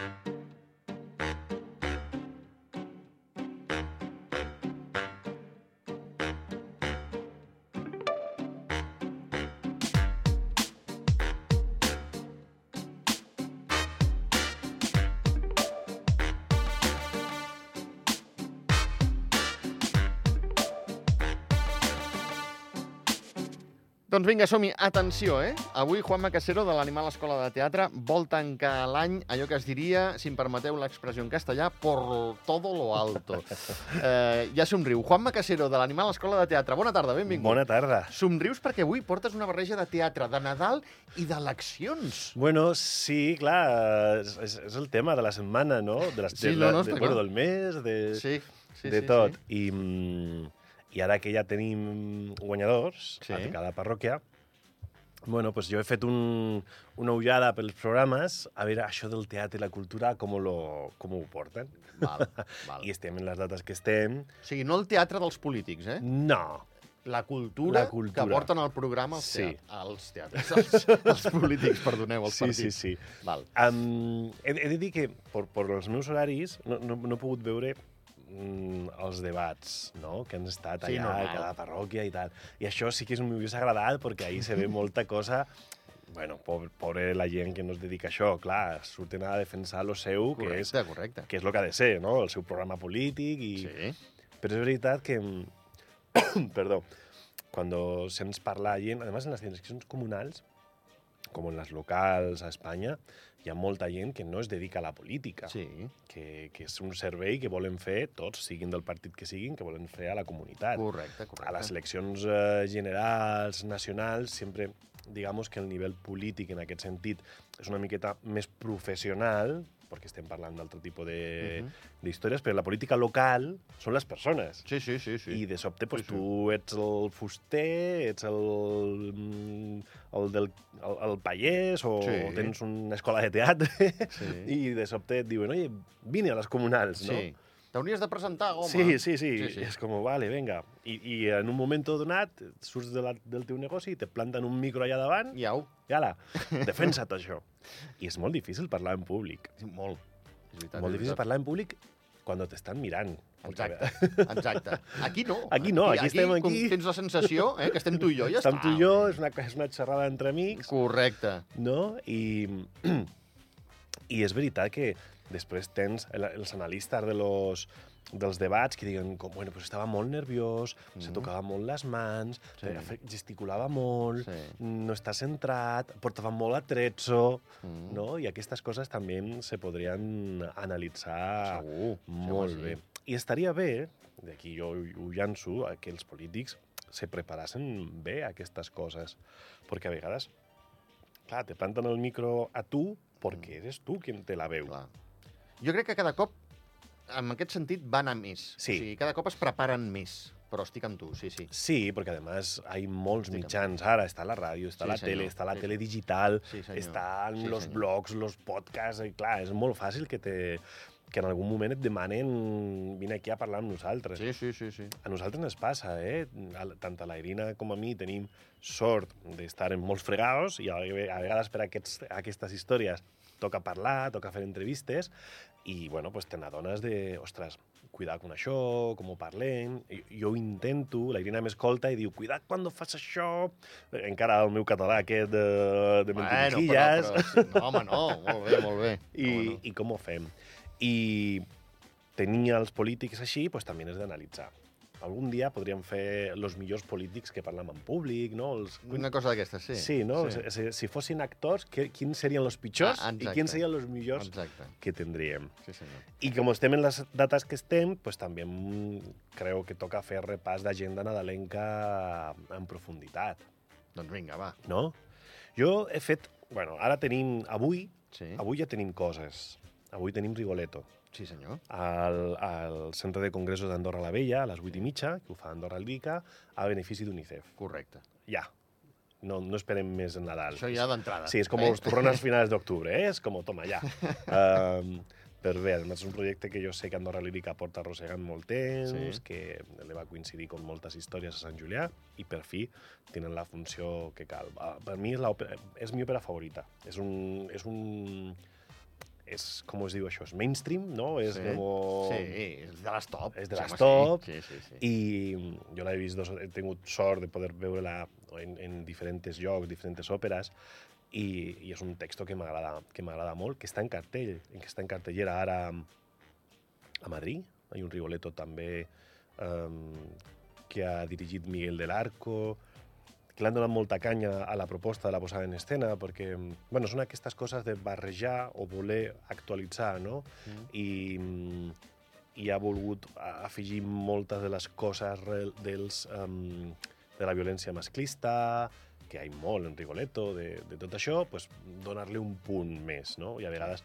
Thank you. Doncs vinga, som-hi. Atenció, eh? Avui Juanma Casero, de l'Animal Escola de Teatre, vol tancar l'any, allò que es diria, si em permeteu l'expressió en castellà, por todo lo alto. Eh, ja somriu. Juanma Casero, de l'Animal Escola de Teatre. Bona tarda, benvingut. Bona tarda. Somrius perquè avui portes una barreja de teatre, de Nadal i d'eleccions. Bueno, sí, clar, és, és el tema de la setmana, no? De les, Sí, de, no, no, de, està bueno, del mes, de, Sí, sí, de sí, tot. Sí. I, mm, I ara que ja tenim guanyadors Sí. a cada parròquia, bueno, pues jo he fet un, una ullada pels programes a veure això del teatre i la cultura com, lo, com ho porten. Val, val. I estem en les dates que estem. O sigui, no el teatre dels polítics, eh? No, La cultura, La cultura. que porten al programa els, Sí. teat als teatres. Els, els polítics, perdoneu, els sí, partits. sí, sí. Val. Um, he, he de dir que per, per els meus horaris no, no, no he pogut veure els debats no? que han estat Sí, allà normal. a cada parròquia i tal. I això sí que és m'hagués agradat perquè ahir se ve molta cosa bueno, pobre, pobre la gent que no es dedica a això, clar, surten a defensar lo seu, que és, Correcte, correcte. que és el que ha de ser, no? el seu programa polític. I... Sí. Pero es verdad que, mm, perdón, cuando se nos parla gent, además en las eleccions comunals, como en las locals a Espanya, hi ha molta gent que no es dedica a la política, Sí. que, que és un servei que volen fer tots, siguin del partit que siguin, que volen fer a la comunitat. Correcte, correcte. A les eleccions eh, generals, nacionals, sempre digamos que el nivell polític en aquest sentit és una miqueta més professional, perquè estem parlant d'altre tipus de- Mhm. d'històries, però la política local són les persones. Sí, sí, sí. sí. I de sobte pues, Sí, sí. tu ets el fuster, ets el, mm, el del el, el pallès o Sí. tens una escola de teatre Sí. i de sobte et diuen, oye, vine a les comunals, no? Sí. T'hauries de presentar, home. Sí, sí, sí, Sí, sí. És com, vale, venga. I, I en un moment donat surts de la, del teu negoci i te planten un micro allà davant i, Iau. ala, defensa't això. I és molt difícil parlar en públic. Molt. És veritat, molt és difícil parlar en públic quan t'estan mirant. Exacte, exacte. Aquí no. Aquí no, aquí estem com aquí. Tens la sensació eh, que estem tu i jo, ja Estem està. tu i jo, és una, és una xerrada entre amics, Correcte. no? I, I és veritat que després tens el, els analistes de los, dels debats que diuen com, bueno, pues estava molt nerviós, mm. se Mhm. tocava molt les mans, Sí. gesticulava molt, Sí. no està centrat, portava molt atrezzo, Mm. no? I aquestes coses també se podrien analitzar Segur. molt segur, bé. sí. I estaria bé, d'aquí jo ho llanço, a que els polítics se preparassin bé aquestes coses. Perquè a vegades, clar, te planten el micro a tu perquè eres tu qui té la veu. Mm. Clar. Jo crec que cada cop, en aquest sentit, va anar més. Sí. O sigui, cada cop es preparen més. Però estic amb tu, sí, sí. Sí, perquè además hay molts Estic mitjans. Ara està la ràdio, està Sí, la senyor. tele, està la Sí, tele digital, Sí, senyor. estan Sí, los senyor. blogs, los podcasts, i clar, és molt fàcil que, te, que en algun moment et demanen vine aquí a parlar amb nosaltres. Sí, sí, sí, sí. A nosaltres ens passa, eh? Tant a la Irina com a mi tenim sort d'estar en molts fregados i a ve- a vegades per aquests, aquestes històries toca parlar, toca fer entrevistes i, bueno, pues te n'adones de, ostres, cuidado con això, com ho parlem. Jo ho intento, la Irina m'escolta i diu, cuida't quan fas això. Encara el meu català aquest de, de Bueno, però, però, sí. no, home, no. Molt bé, molt bé. I, no. i com ho fem. I tenir els polítics així, pues, també és d'analitzar. Algun dia podríem fer els millors polítics que parlem en públic, no? Els... Una cosa d'aquestes, sí. Sí, no? Sí. Si, si fossin actors, que, quins serien els pitjors Ah, i quins serien els millors Exacte. que tindríem. Sí, senyor. I com estem en les dates que estem, pues, també creu que toca fer repàs d'agenda nadalenca en profunditat, Doncs vinga, va. no? Jo he fet... Bueno, ara tenim... Avui, Sí, avui ja tenim coses. Avui tenim Rigoletto. sí senyor. al, al Centre de Congressos d'Andorra la Vella, a les 8 i mitja, que ho fa Andorra Aldica, a benefici d'UNICEF. Correcte. Ja. No, no esperem més en Nadal. Això ja d'entrada. Sí, és com els torrones finals d'octubre, eh? És com, toma, ja. um, però bé, és un projecte que jo sé que Andorra Lírica porta arrossegant molt temps, Sí. que li va coincidir amb moltes històries a Sant Julià, i per fi tenen la funció que cal. Ah, Per mi és, l'òpera- és mi òpera favorita. És un, és un, és, com es diu això, és mainstream, no? És sí. com... Sí, és de les top. És de les top, Sí, sí, sí. I jo l'he vist, dos, he tingut sort de poder veure-la en, en diferents llocs, diferents òperes, i, i és un text que m'agrada que m'agrada molt, que està en cartell, que està en cartellera ara a Madrid, hi ha un Rigoletto també um, que ha dirigit Miguel del Arco, que l'han donat molta canya a la proposta de la posada en escena, perquè bueno, són aquestes coses de barrejar o voler actualitzar, no? Mm. I, mm, i ha volgut afegir moltes de les coses dels, um, de la violència masclista, que hi ha molt en Rigoletto, de, de tot això, pues, donar-li un punt més, no? I a vegades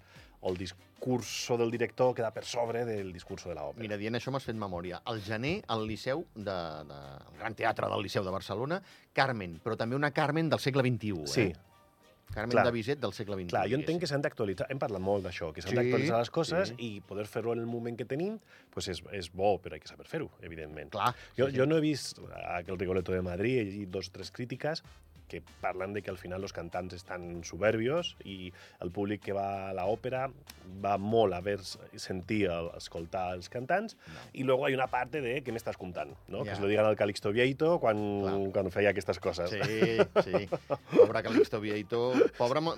el discurso del director queda per sobre del discurso de l'òpera. Mira, dient això m'has fet memòria. Al gener, al Liceu, de, de, el Gran Teatre del Liceu de Barcelona, Carmen, però també una Carmen del segle XXI. Sí, Eh? Carmen clar. de Bizet del segle XXI. Clar, jo entenc que s'han d'actualitzar, hem parlat molt d'això, que s'han Sí, d'actualitzar les coses sí. i poder fer-ho en el moment que tenim pues és, és bo, però hay que saber fer-ho, evidentment. Clar. Jo, sí, sí. jo no he vist aquel Rigoletto de Madrid, he llegit dos o tres crítiques que parlen de que al final els cantants estan soberbios i el públic que va a l'òpera va molt a ver, sentir, el, escoltar els cantants No. i luego hay una parte de què m'estàs contant, no? Ja. Que es lo digan al Calixto Vieito quan, Clar. quan feia aquestes coses. Sí, sí. Pobre Calixto Vieito. Pobre... mo-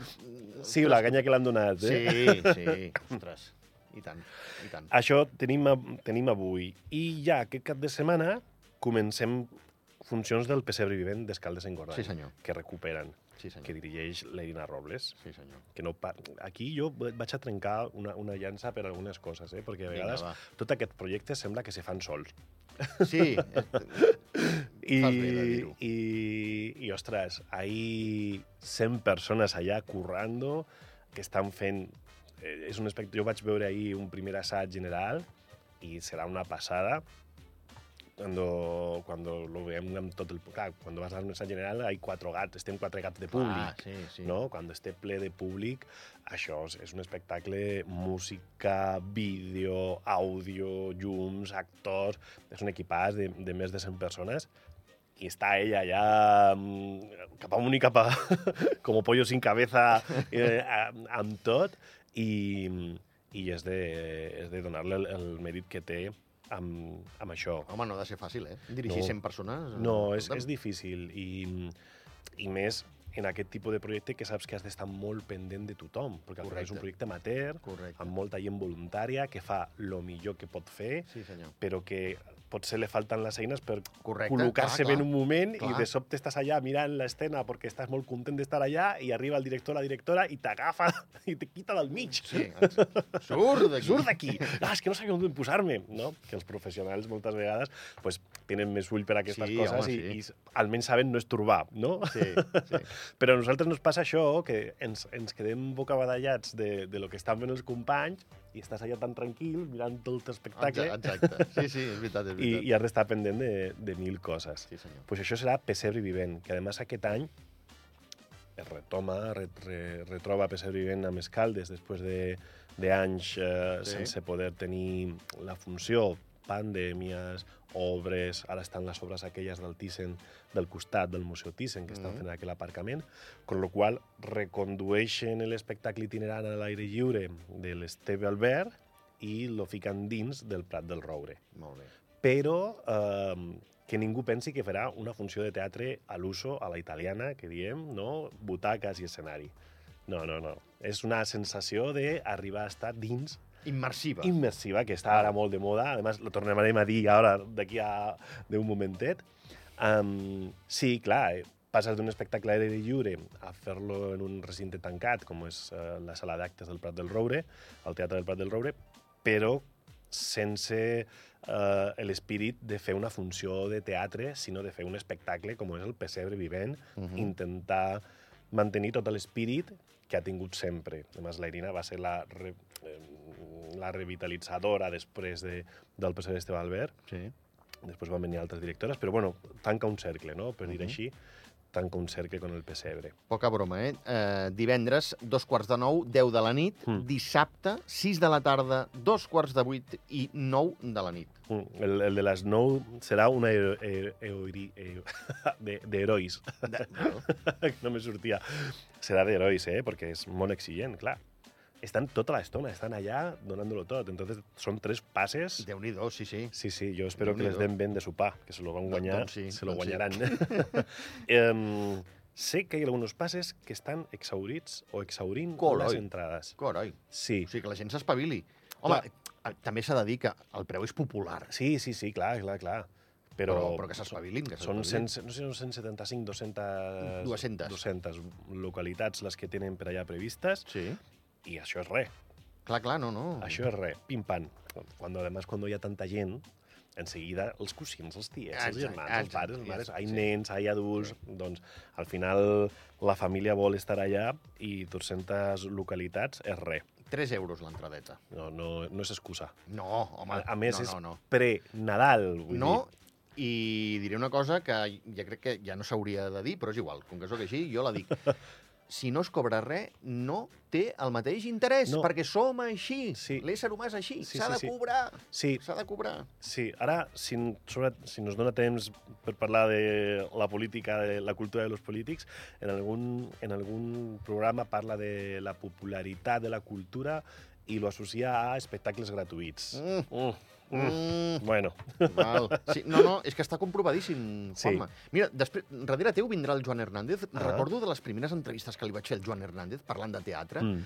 Sí, la canya que l'han donat, eh? Sí, sí. Ostres. I tant, i tant. Això tenim, tenim avui. I ja aquest cap de setmana comencem funcions del Pessebre Vivent d'Escaldes en Gordany, Sí, senyor. que recuperen, Sí, senyor. que dirigeix l'Eina Robles. Sí, senyor. Que no pa... Aquí jo vaig a trencar una, una llança per algunes coses, eh? perquè a Vinga, vegades va. tot aquest projecte sembla que se fan sols. Sí, I, de dir-ho. i, i, ostres, hay 100 persones allà currando que estan fent... Eh, és un espectacle... Jo vaig veure ahir un primer assaig general i serà una passada cuando, cuando lo amb tot el... Clar, quan vas a un assaig general hay quatre gats, estem quatre gats de públic. Ah, sí, sí. no? Quan esté ple de públic, això és, un espectacle, música, vídeo, àudio, llums, actors... És un equipàs de, de més de 100 persones i està ella allà mm, cap amunt i cap a... com pollo sin cabeza eh, amb, amb tot i, i és de, és de donar-li el, el mèrit que té amb, amb això. Home, no ha de ser fàcil, eh? Dirigir No. 100 persones... No, és, escolta'm. és difícil i, i més en aquest tipus de projecte que saps que has d'estar molt pendent de tothom, perquè final és un Correcte. projecte amateur, Correcte. amb molta gent voluntària, que fa el millor que pot fer, Sí, senyor. però que potser le falten les eines per Correcte, col·locar-se clar, bé en clar. un moment Clar. i de sobte estàs allà mirant l'escena perquè estàs molt content d'estar allà i arriba el director la directora i t'agafa i te quita del mig. Sí, surt d'aquí. Surt d'aquí! Ah, és que no sabia on posar-me, no? Que els professionals moltes vegades pues, tenen més ull per aquestes Sí, coses home, i, sí. i almenys saben no estorbar, no? Sí, sí. Però a nosaltres ens passa això, que ens, ens quedem bocabadallats de, de lo que estan fent els companys i estàs allà tan tranquil mirant tot l'espectacle Exacte, exacte. Sí, sí, és veritat, és i, veritat. i has d'estar pendent de, de mil coses. Sí, senyor. pues això serà Pessebre Vivent, que a més aquest any es retoma, re, re, retroba Pessebre Vivent amb Escaldes després de, de anys eh, sí. sense poder tenir la funció, pandèmies, obres, ara estan les obres aquelles del Thyssen, del costat del Museu Thyssen, que estan Mhm. fent aquell aparcament, con lo qual recondueixen l'espectacle itinerant a l'aire lliure de l'Esteve Albert i lo fiquen dins del Prat del Roure Molt bé. però eh, que ningú pensi que farà una funció de teatre a l'uso, a la italiana, que diem, no? butaques i escenari. No, no, no. És una sensació d'arribar a estar dins Immersiva. immersiva, que està ara molt de moda. A més, lo tornarem a dir ara, d'aquí a d'un momentet. Um, sí, clar, eh, passes d'un espectacle a l'aire lliure a fer-lo en un recinte tancat, com és uh, la sala d'actes del Prat del Roure, el Teatre del Prat del Roure, però sense eh, l'espírit de fer una funció de teatre, sinó de fer un espectacle com és el Pessebre Vivent, Mhm. intentar mantenir tot l'espírit que ha tingut sempre. Además, la Irina va ser la, re, eh, la revitalitzadora després de, del Pessebre Esteve Albert, Sí. després van venir altres directores, però bueno, tanca un cercle, no? per dir Mhm. així, tanca un cercle con el Pessebre. Poca broma, eh? eh? Divendres, dos quarts de nou, 10 de la nit. Mm. Dissabte, 6 de la tarda, dos quarts de vuit i 9 de la nit. Mm, El, el de les 9 serà una d'herois. Que no me sortia. Serà d'herois, eh? Perquè és molt exigent, clar. Están tota l'estona, estan allà donant-lo tot. Entonces, són tres passes... Déu-n'hi-do, sí, sí. Sí, sí, jo espero que les den ben de sopar, que se lo van Do- guanyar, doncs sí, se lo doncs sí. guanyaran. Em, sé que hi ha alguns passes que estan exaurits o exaurint Coroi. les entrades. Coroi. Sí, O sigui, que la gent s'espavili. Home, eh, també s'ha de dir que el preu és popular. sí, sí, sí, clar, clar, clar. Però, Però, però que s'espavilin, són s'espavilin. 100, no sé, uns 175, 200, 200. 200 localitats les que tenen per allà previstes Sí. I això és res. Clar, clar, no, no. Això és res, pim-pam. Cuando, además, cuando hi ha tanta gent, enseguida els cosins, els tiets, els germans, els pares, les mares, hi sí. nens, hi adults, doncs al final la família vol estar allà i 200 localitats és res. 3 euros l'entradeta. No, no, no és excusa. No, home, A, a més, no, és no, pre-Nadal. No, dir. i diré una cosa que ja crec que ja no s'hauria de dir, però és igual. Com que sóc així, jo la dic. Si no es cobra res, no té el mateix interès, No. perquè som així. Sí. L'ésser humà és així. Sí, S'ha sí, de sí. cobrar. Sí, S'ha de cobrar. Sí, ara, si, sobre, si nos dona temps per parlar de la política, de la cultura de los polítics, en algun, en algun programa parla de la popularitat de la cultura i lo associa a espectacles gratuïts. Mm. Mm. Mm. Mm. Bueno, Val. Sí, no, no, és que està comprovadíssim, Sí. Juanma. Mira, després, darrere teu vindrà el Joan Hernández. Ah. Recordo de les primeres entrevistes que li vaig fer al Joan Hernández parlant de teatre, mm.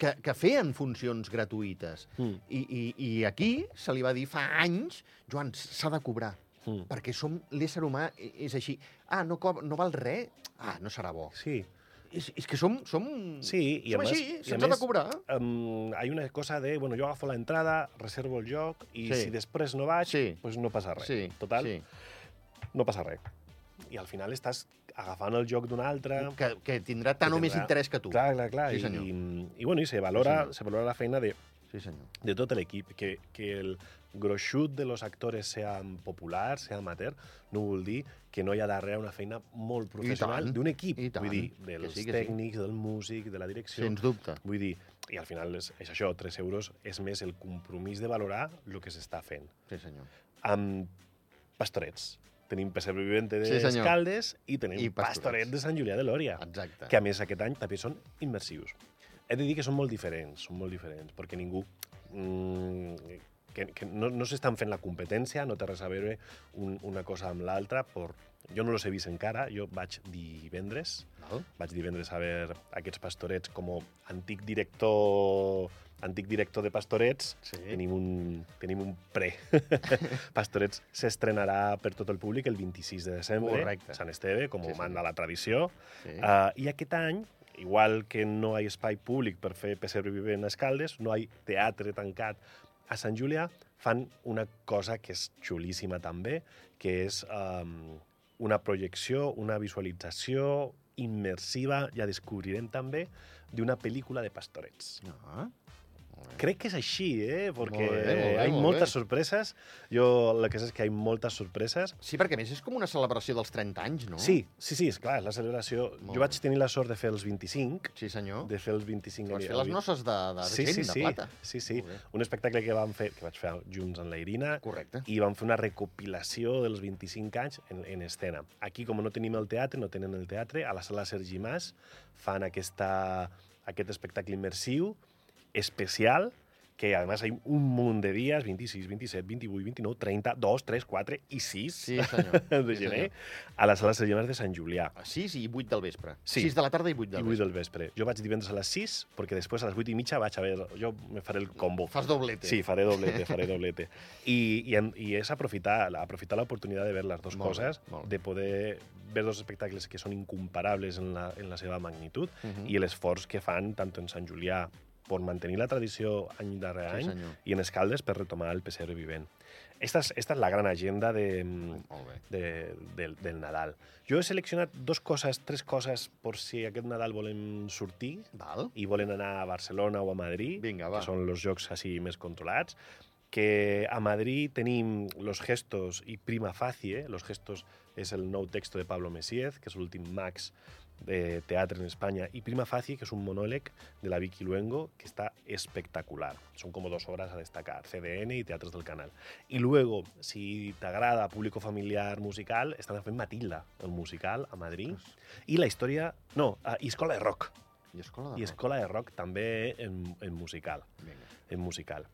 que, que feien funcions gratuïtes. Mm. I, i, I aquí se li va dir fa anys, Joan, s'ha de cobrar, Mm. perquè som l'ésser humà és així. Ah, no, no val res? Ah, no serà bo. sí. És, és que som, som, Sí, i a som més- així, i a se'ns ha de cobrar. Um, hay una cosa de, bueno, jo agafo la entrada, reservo el lloc i Sí. si després no vaig, Sí. pues no passa res. Sí, Total, sí. no passa res. I al final estàs agafant el joc d'un altre, Que, que tindrà tant que o més tindrà- interès que tu. Clar, clar, clar. Sí, I, senyor. i, I, bueno, i se valora, senyor. se valora la feina de, Sí, senyor. de tot l'equip. Que, que el gruixut de los actores sea popular, sea amateur, no vol dir que no hi ha darrere una feina molt professional d'un equip. i tant, Vull dir, que dels sí, que sí. tècnics, del músic, de la direcció. Sens dubte. Vull dir, i al final és, és això, 3 euros és més el compromís de valorar el que s'està fent. Sí, senyor. Amb pastorets. Tenim Pessebre Vivente de Sí, senyor. Escaldes i tenim I pastorets. Pastoret de Sant Julià de Lòria Exacte. que a més aquest any també són immersius. He de dir que són molt diferents, són molt diferents, perquè ningú... Mm, que, que no, no s'estan fent la competència, no té res a veure un, una cosa amb l'altra. Por... Jo no los he vist encara, jo vaig divendres, Val? vaig divendres a veure aquests pastorets com a antic director antic director de Pastorets, Sí. tenim un, tenim un pre. Pastorets s'estrenarà per tot el públic el 26 de desembre, Correcte. Sant Esteve, com Sí, ho sí. manda la tradició. Sí. Uh, I aquest any, igual que no hi ha espai públic per fer pessebre vivent a Escaldes, no hi ha teatre tancat a Sant Julià, fan una cosa que és xulíssima també, que és um, una projecció, una visualització immersiva, ja descobrirem també, d'una pel·lícula de pastorets. Ah, Crec que és així, eh? Perquè Molt bé, molt bé, hi ha molt moltes bé. sorpreses. Jo el que sé és que hi ha moltes sorpreses. Sí, perquè més és com una celebració dels 30 anys, no? Sí, sí, sí, és clar, la celebració. Molt jo vaig tenir la sort de fer els 25, Sí, senyor. de fer els 25 Vas ani- fer les noces d'argent, de, sí, sí, de sí, plata. sí, sí. Un espectacle que vam fer, que vaig fer junts amb la Irina, Correcte. i vam fer una recopilació dels 25 anys en, en escena. Aquí, com no tenim el teatre, no tenen el teatre, a la sala Sergi Mas fan aquesta, aquest espectacle immersiu, especial, que además hay un munt de dies, 26, 27, 28, 29, 30, 2, 3, 4 i 6 Sí, senyor. de Sí, gener a la sala Sergi Mas de Sant Julià. A 6 i 8 del vespre. Sí. 6 de la tarda i 8 I del 8 vespre. del vespre. Jo vaig divendres a les 6, perquè després a les 8 i mitja vaig a veure... Jo me faré el combo. Fas doblete. Sí, faré doblete, faré doblete. I, i, i és aprofitar aprofitar l'oportunitat de veure les dues Molt coses, bé. de poder veure dos espectacles que són incomparables en la, en la seva magnitud Mhm. i l'esforç que fan tant en Sant Julià per mantenir la tradició any darrere Sí, any senyor. i en Escaldes per retomar el pessebre vivent. Esta és, esta és la gran agenda de, bé. de, del, del Nadal. Jo he seleccionat dos coses, tres coses, per si aquest Nadal volem sortir Val? i volen anar a Barcelona o a Madrid, Vinga, va. que són els jocs així més controlats, que a Madrid tenim Los Gestos i Prima Facie. Los Gestos és el nou texto de Pablo Messiez, que és l'últim max de teatre en Espanya, i Prima Facie, que és un monòleg de la Vicky Luengo, que està espectacular. Són com dos obras a destacar, CDN i Teatres del Canal. I luego, si t'agrada público familiar musical, estan fent Matilda, el musical, a Madrid. I la història... No, a, i Escola de Rock, I escola de i rock. escola de rock també en, en musical. Vinga. En musical.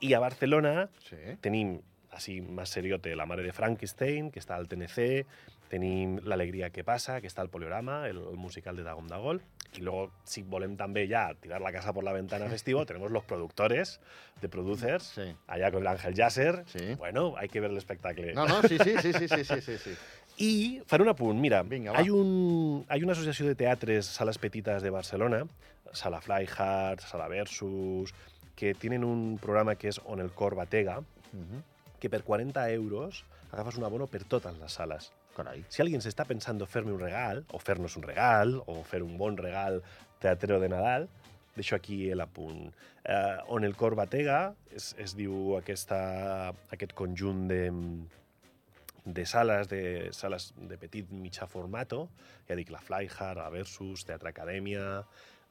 I a Barcelona Sí. tenim, así más seriote La Mare de Frankenstein, que está al TNC, tenim L'Alegria que passa, que està al Poliorama, el musical de Dagom Dagol, y luego, si volem també ya tirar la casa por la ventana festivo, tenemos los productores de Producers, sí. allá con el Ángel Yasser. Sí. Bueno, hay que ver el espectacle. No, no, sí, sí, sí, sí, sí, sí, sí. sí. I un apunt, mira, Vinga, un, hi una associació de teatres, sales petites de Barcelona, Sala Flyhard, Sala Versus, que tienen un programa que es On el Cor Batega, uh -huh que per 40 euros agafes un abono per totes les sales. Carai. Si alguien s'està pensant fer-me un regal, o fer-nos un regal, o fer un bon regal teatrero de Nadal, deixo aquí l'apunt. Eh, on el cor batega es, es diu aquesta, aquest conjunt de, de sales de, sales de petit mitjà formato, ja dic, la Flyhard, la Versus, Teatre Acadèmia,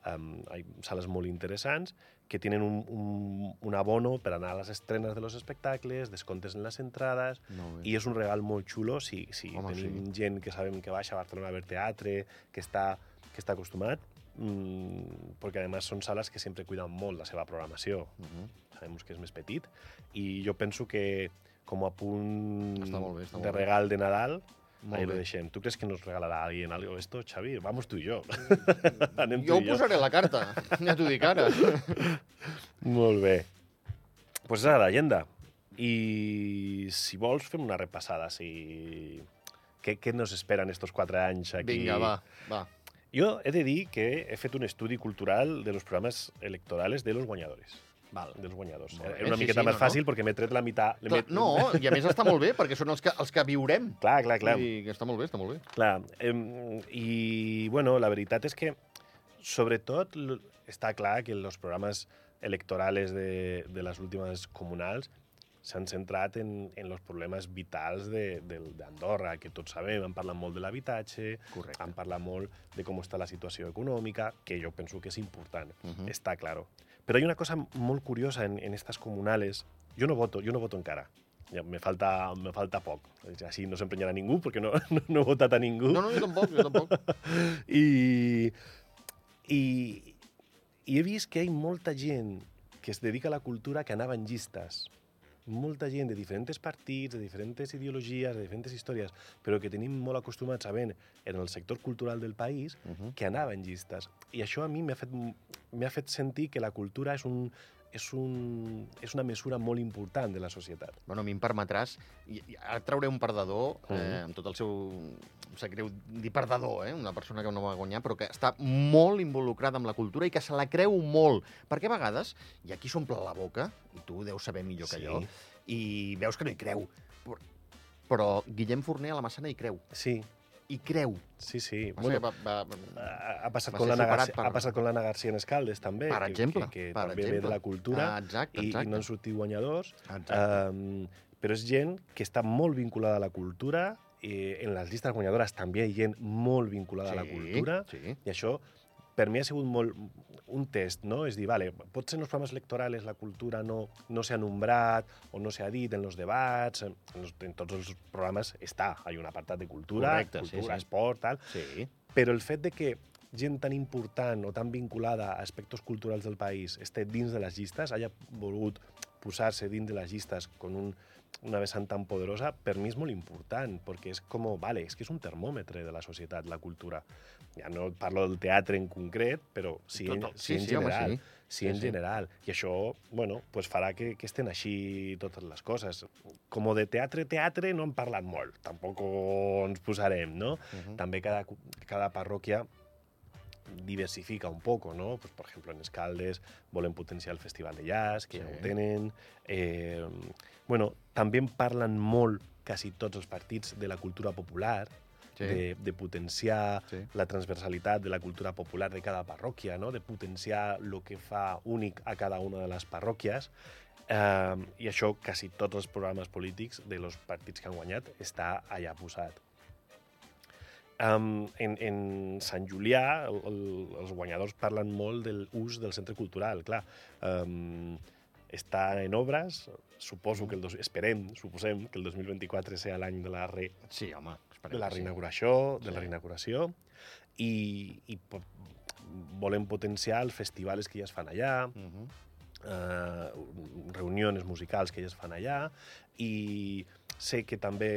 um, hay sales molt interessants que tenen un, un, un abono per anar a les estrenes de los espectacles, descomptes en les entrades, bé. i és un regal molt xulo si, si Home, tenim gent que sabem que baixa a Barcelona a veure teatre, que està, que està acostumat, mm, perquè a més són sales que sempre cuiden molt la seva programació. Mhm. Sabem que és més petit, i jo penso que com a punt Està molt bé, està molt de bé. regal de Nadal, Molt ahí lo bé. deixem. ¿Tú crees que nos regalará alguien algo esto, Xavi? Vamos tú y yo. Anem Jo tu i jo. posaré la carta, ja t'ho dic ara. Molt bé. Pues era l'agenda. I si vols, fem una repassada. Si... Què, què nos esperen estos quatre anys aquí? Vinga, va, va. Jo he de dir que he fet un estudi cultural de los programes electorales de los guanyadors. Val. Dels guanyadors. Molt Era una sí, miqueta sí, més no, no. fàcil perquè m'he tret la meitat... Clar, met- no, i a més està molt bé, perquè són els que, els que viurem. Clar, clar, clar. Que està molt bé, està molt bé. Clar, em, i bueno, la veritat és que sobretot està clar que els programes electorals de, de les últimes comunals s'han centrat en, en els problemes vitals d'Andorra, que tots sabem, han parlat molt de l'habitatge, han parlat molt de com està la situació econòmica, que jo penso que és important, Mhm. està claro. Però hi ha una cosa molt curiosa en, en estas comunales. Jo no voto, jo no voto encara. Ja, me falta, me falta poc. Així no s'emprenyarà ningú, perquè no, no, no he votat a ningú. No, no, jo tampoc, jo tampoc. I, i, i he vist que hi ha molta gent que es dedica a la cultura que anava en llistes. Molta gent de diferents partits, de diferents ideologies, de diferents històries, però que tenim molt acostumats a veure en el sector cultural del país Mhm. que anava en llistes. I això a mi m'ha fet, fet sentir que la cultura és, un, és, un, és una mesura molt important de la societat. Bueno, a mi em permetràs... I, i ara trauré un perdedor, eh, Mhm. amb tot el seu... Em sap greu dir perdedor, eh? una persona que no va guanyar, però que està molt involucrada amb la cultura i que se la creu molt. Perquè a vegades hi ha qui s'omple la boca, i tu ho deus saber millor que Sí. jo, i veus que no hi creu. Però, però Guillem Forner a la Massana hi creu. Sí, Hi creu. sí, sí. Bueno, Bueno, va, va, ha, ha passat va con l'Anna Garcia, per- ha passat con l'Anna Garcia en Escaldes, també, per que, exemple. que, que per també ve exemple. de la cultura Ah, exacte, i, exacte. i no han sortit guanyadors. exacte. Um, però és gent que està molt vinculada a la cultura, i en les llistes guanyadores també hi ha gent molt vinculada a la cultura, Sí, i això per mi ha sigut molt un test, no? És dir, vale, potser en els programes electorals la cultura no, no s'ha nombrat o no s'ha dit en els debats, en, els- en tots els programes està, hi ha un apartat de cultura, Correcte, sí, cultura, sí. esport, tal, sí. però el fet de que gent tan important o tan vinculada a aspectes culturals del país esté dins de les llistes, haya volgut posar-se dins de les llistes con un, una vessant tan poderosa, per mi és molt important, perquè és com, vale, és que és un termòmetre de la societat, la cultura. Ja no parlo del teatre en concret, però sí, en, Tot- sí, en sí, home, general. sí. Sí, Sí, en sí. general. I això, bueno, pues farà que, que estén així totes les coses. Com de teatre, teatre no han parlat molt. Tampoc ens posarem, no? Mhm. També cada, cada parròquia diversifica un poco, ¿no? Pues, por ejemplo, en Escaldes volen potenciar el Festival de Jazz, que ja Sí. ho tenen. Eh, bueno, també parlen molt, quasi tots els partits, de la cultura popular, Sí. de, de potenciar Sí. la transversalitat de la cultura popular de cada parròquia, no? de potenciar el que fa únic a cada una de les parròquies. Eh, I això, quasi tots els programes polítics de los partits que han guanyat està allà posat. Um, en, en Sant Julià, el, el, els guanyadors parlen molt del ús del centre cultural, clar. Um, està en obres, suposo que el dos, esperem, suposem que el 2024 sigui l'any de la re, Sí, home, esperem de la que sí. reinauguració, de la reinauguració i, i po- volem potenciar els festivals que ja es fan allà, Uh -huh. eh, reunions musicals que ja es fan allà i sé que també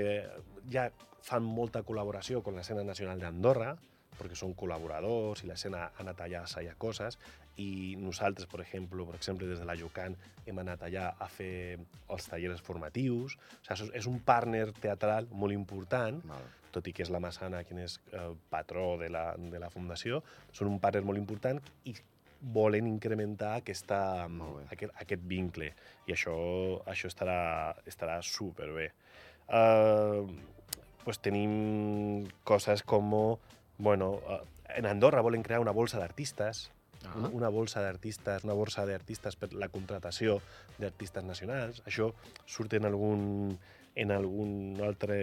ja fan molta col·laboració amb l'escena nacional d'Andorra, perquè són col·laboradors i l'escena ha anat allà a assajar coses i nosaltres, per exemple, per exemple des de la Jucan hem anat allà a fer els tallers formatius. O sigui, és un partner teatral molt important Val. tot i que és la Massana qui és eh, patró de la, de la fundació, són un partner molt important i volen incrementar aquesta, bé. aquest, aquest vincle. I això, això estarà, estarà superbé. Uh, pues tenim coses com, bueno, uh, en Andorra volen crear una bolsa d'artistes, Ah. una, una bolsa d'artistes, una borsa d'artistes per la contratació d'artistes nacionals. Això surt en algun, en algun altre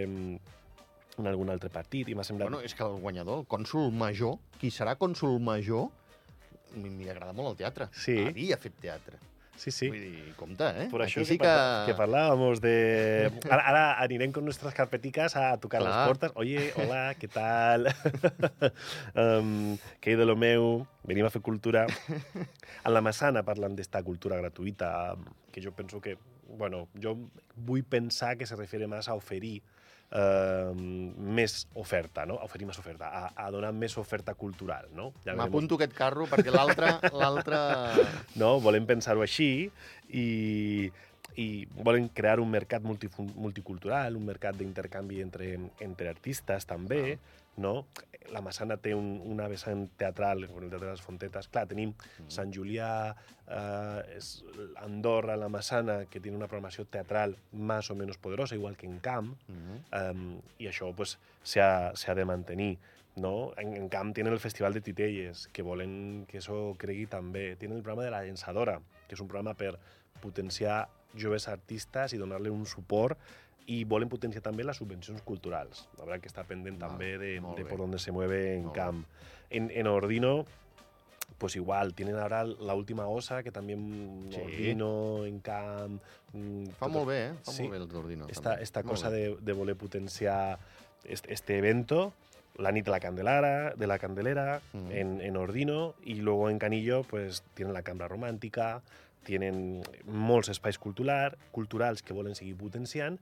en algun altre partit i m'ha semblat... Bueno, és que el guanyador, el cònsul major, qui serà cònsul major, m'hi agrada molt el teatre. Sí. Havia fet teatre. sí, sí. Vull dir, compte, eh? Per això Aquí que, que parlábamos de... Ara, ara anirem con nuestras carpeticas a tocar Clar. las puertas. Oye, hola, ¿qué tal? um, què hi de lo meu? Venim a fer cultura. En la Massana parlen d'esta cultura gratuïta, que jo penso que... Bueno, jo vull pensar que se refiere més a oferir eh, més oferta, no? A oferir més oferta, a, a donar més oferta cultural, no? Ja. M'apunto aquest carro perquè l'altre... l'altre... no? Volem pensar-ho així i, i volen crear un mercat multicultural, un mercat d'intercanvi entre, entre artistes també, no? La Massana té un, una vessant teatral, com el Teatre de les Fontetes. Clar, tenim Sant Julià, eh, és Andorra, la Massana, que tiene una programació teatral más o menos poderosa, igual que en Camp, Mhm. um, i això pues, se, ha, se ha de mantenir. No? En, en Camp tienen el Festival de Titelles, que volen que això cregui també. Tienen el programa de la Llençadora, que és un programa per potenciar joves artistes i donar-li un suport i volen potenciar també les subvencions culturals. Veritat que està pendent Val, també de, de dónde se mueve en Molt. Camp. En, en Ordino, pues igual, tienen ahora la última osa, que también Sí. Ordino, en Camp... mm, Fa tot- molt bé, eh? Fa Sí. molt bé el d'Ordino. esta, també. esta Molt cosa bé. de, de voler potenciar este, este evento, la nit de la Candelara, de la Candelera, Mm. en, en Ordino, y luego en Canillo pues tienen la Cambra Romàntica, tienen molts espais cultural, culturals que volen seguir potenciant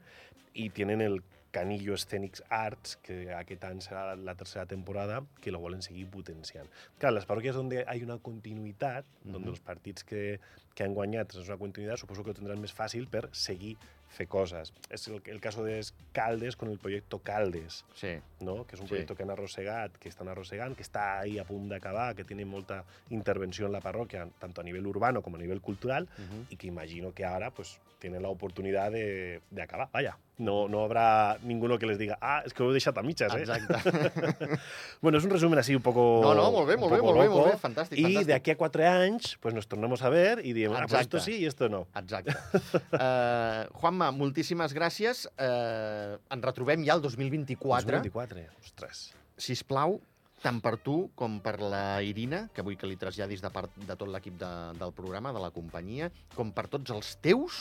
i tienen el Canillo Scenics Arts, que aquest any serà la tercera temporada, que lo volen seguir potenciant. Claro, las parroquias donde hay una continuïtat, donde Ujú. los partits que, que han guanyat és una continuïtat, suposo que ho tindran més fàcil per seguir fer coses. És el, el cas de Caldes con el proyecto Caldes, Sí. ¿no? que és un Sí. projecte que han arrossegat, que estan arrossegant, que està ahí a punt d'acabar, que tiene molta intervenció en la parròquia, tanto a nivell urbano com a nivell cultural, Mhm. y que imagino que ahora pues tienen la oportunidad de, de acabar. Vaya, no, no habrá ninguno que les diga, ah, es que ho he deixat a mitges, eh? Exacte. Bueno, es un resumen así un poco No, no, molt bé, molt bé, molt bé, loco. molt bé, fantàstic, Y fantàstic. de aquí a cuatro años, pues nos tornamos a ver y diremos, ah, pues esto sí y esto no. Exacte. Uh, Juanma, moltíssimes gràcies. Uh, ens retrobem ja el 2024. 2024, ostres. Sisplau, tant per tu com per la Irina, que vull que li traslladis de part de tot l'equip de, del programa, de la companyia, com per tots els teus,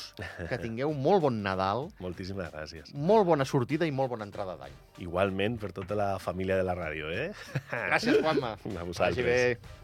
que tingueu molt bon Nadal, Moltíssimes gràcies. molt bona sortida i molt bona entrada d'any. Igualment per tota la família de la ràdio, eh? Gràcies, Juanma. A Vagi vosaltres. bé.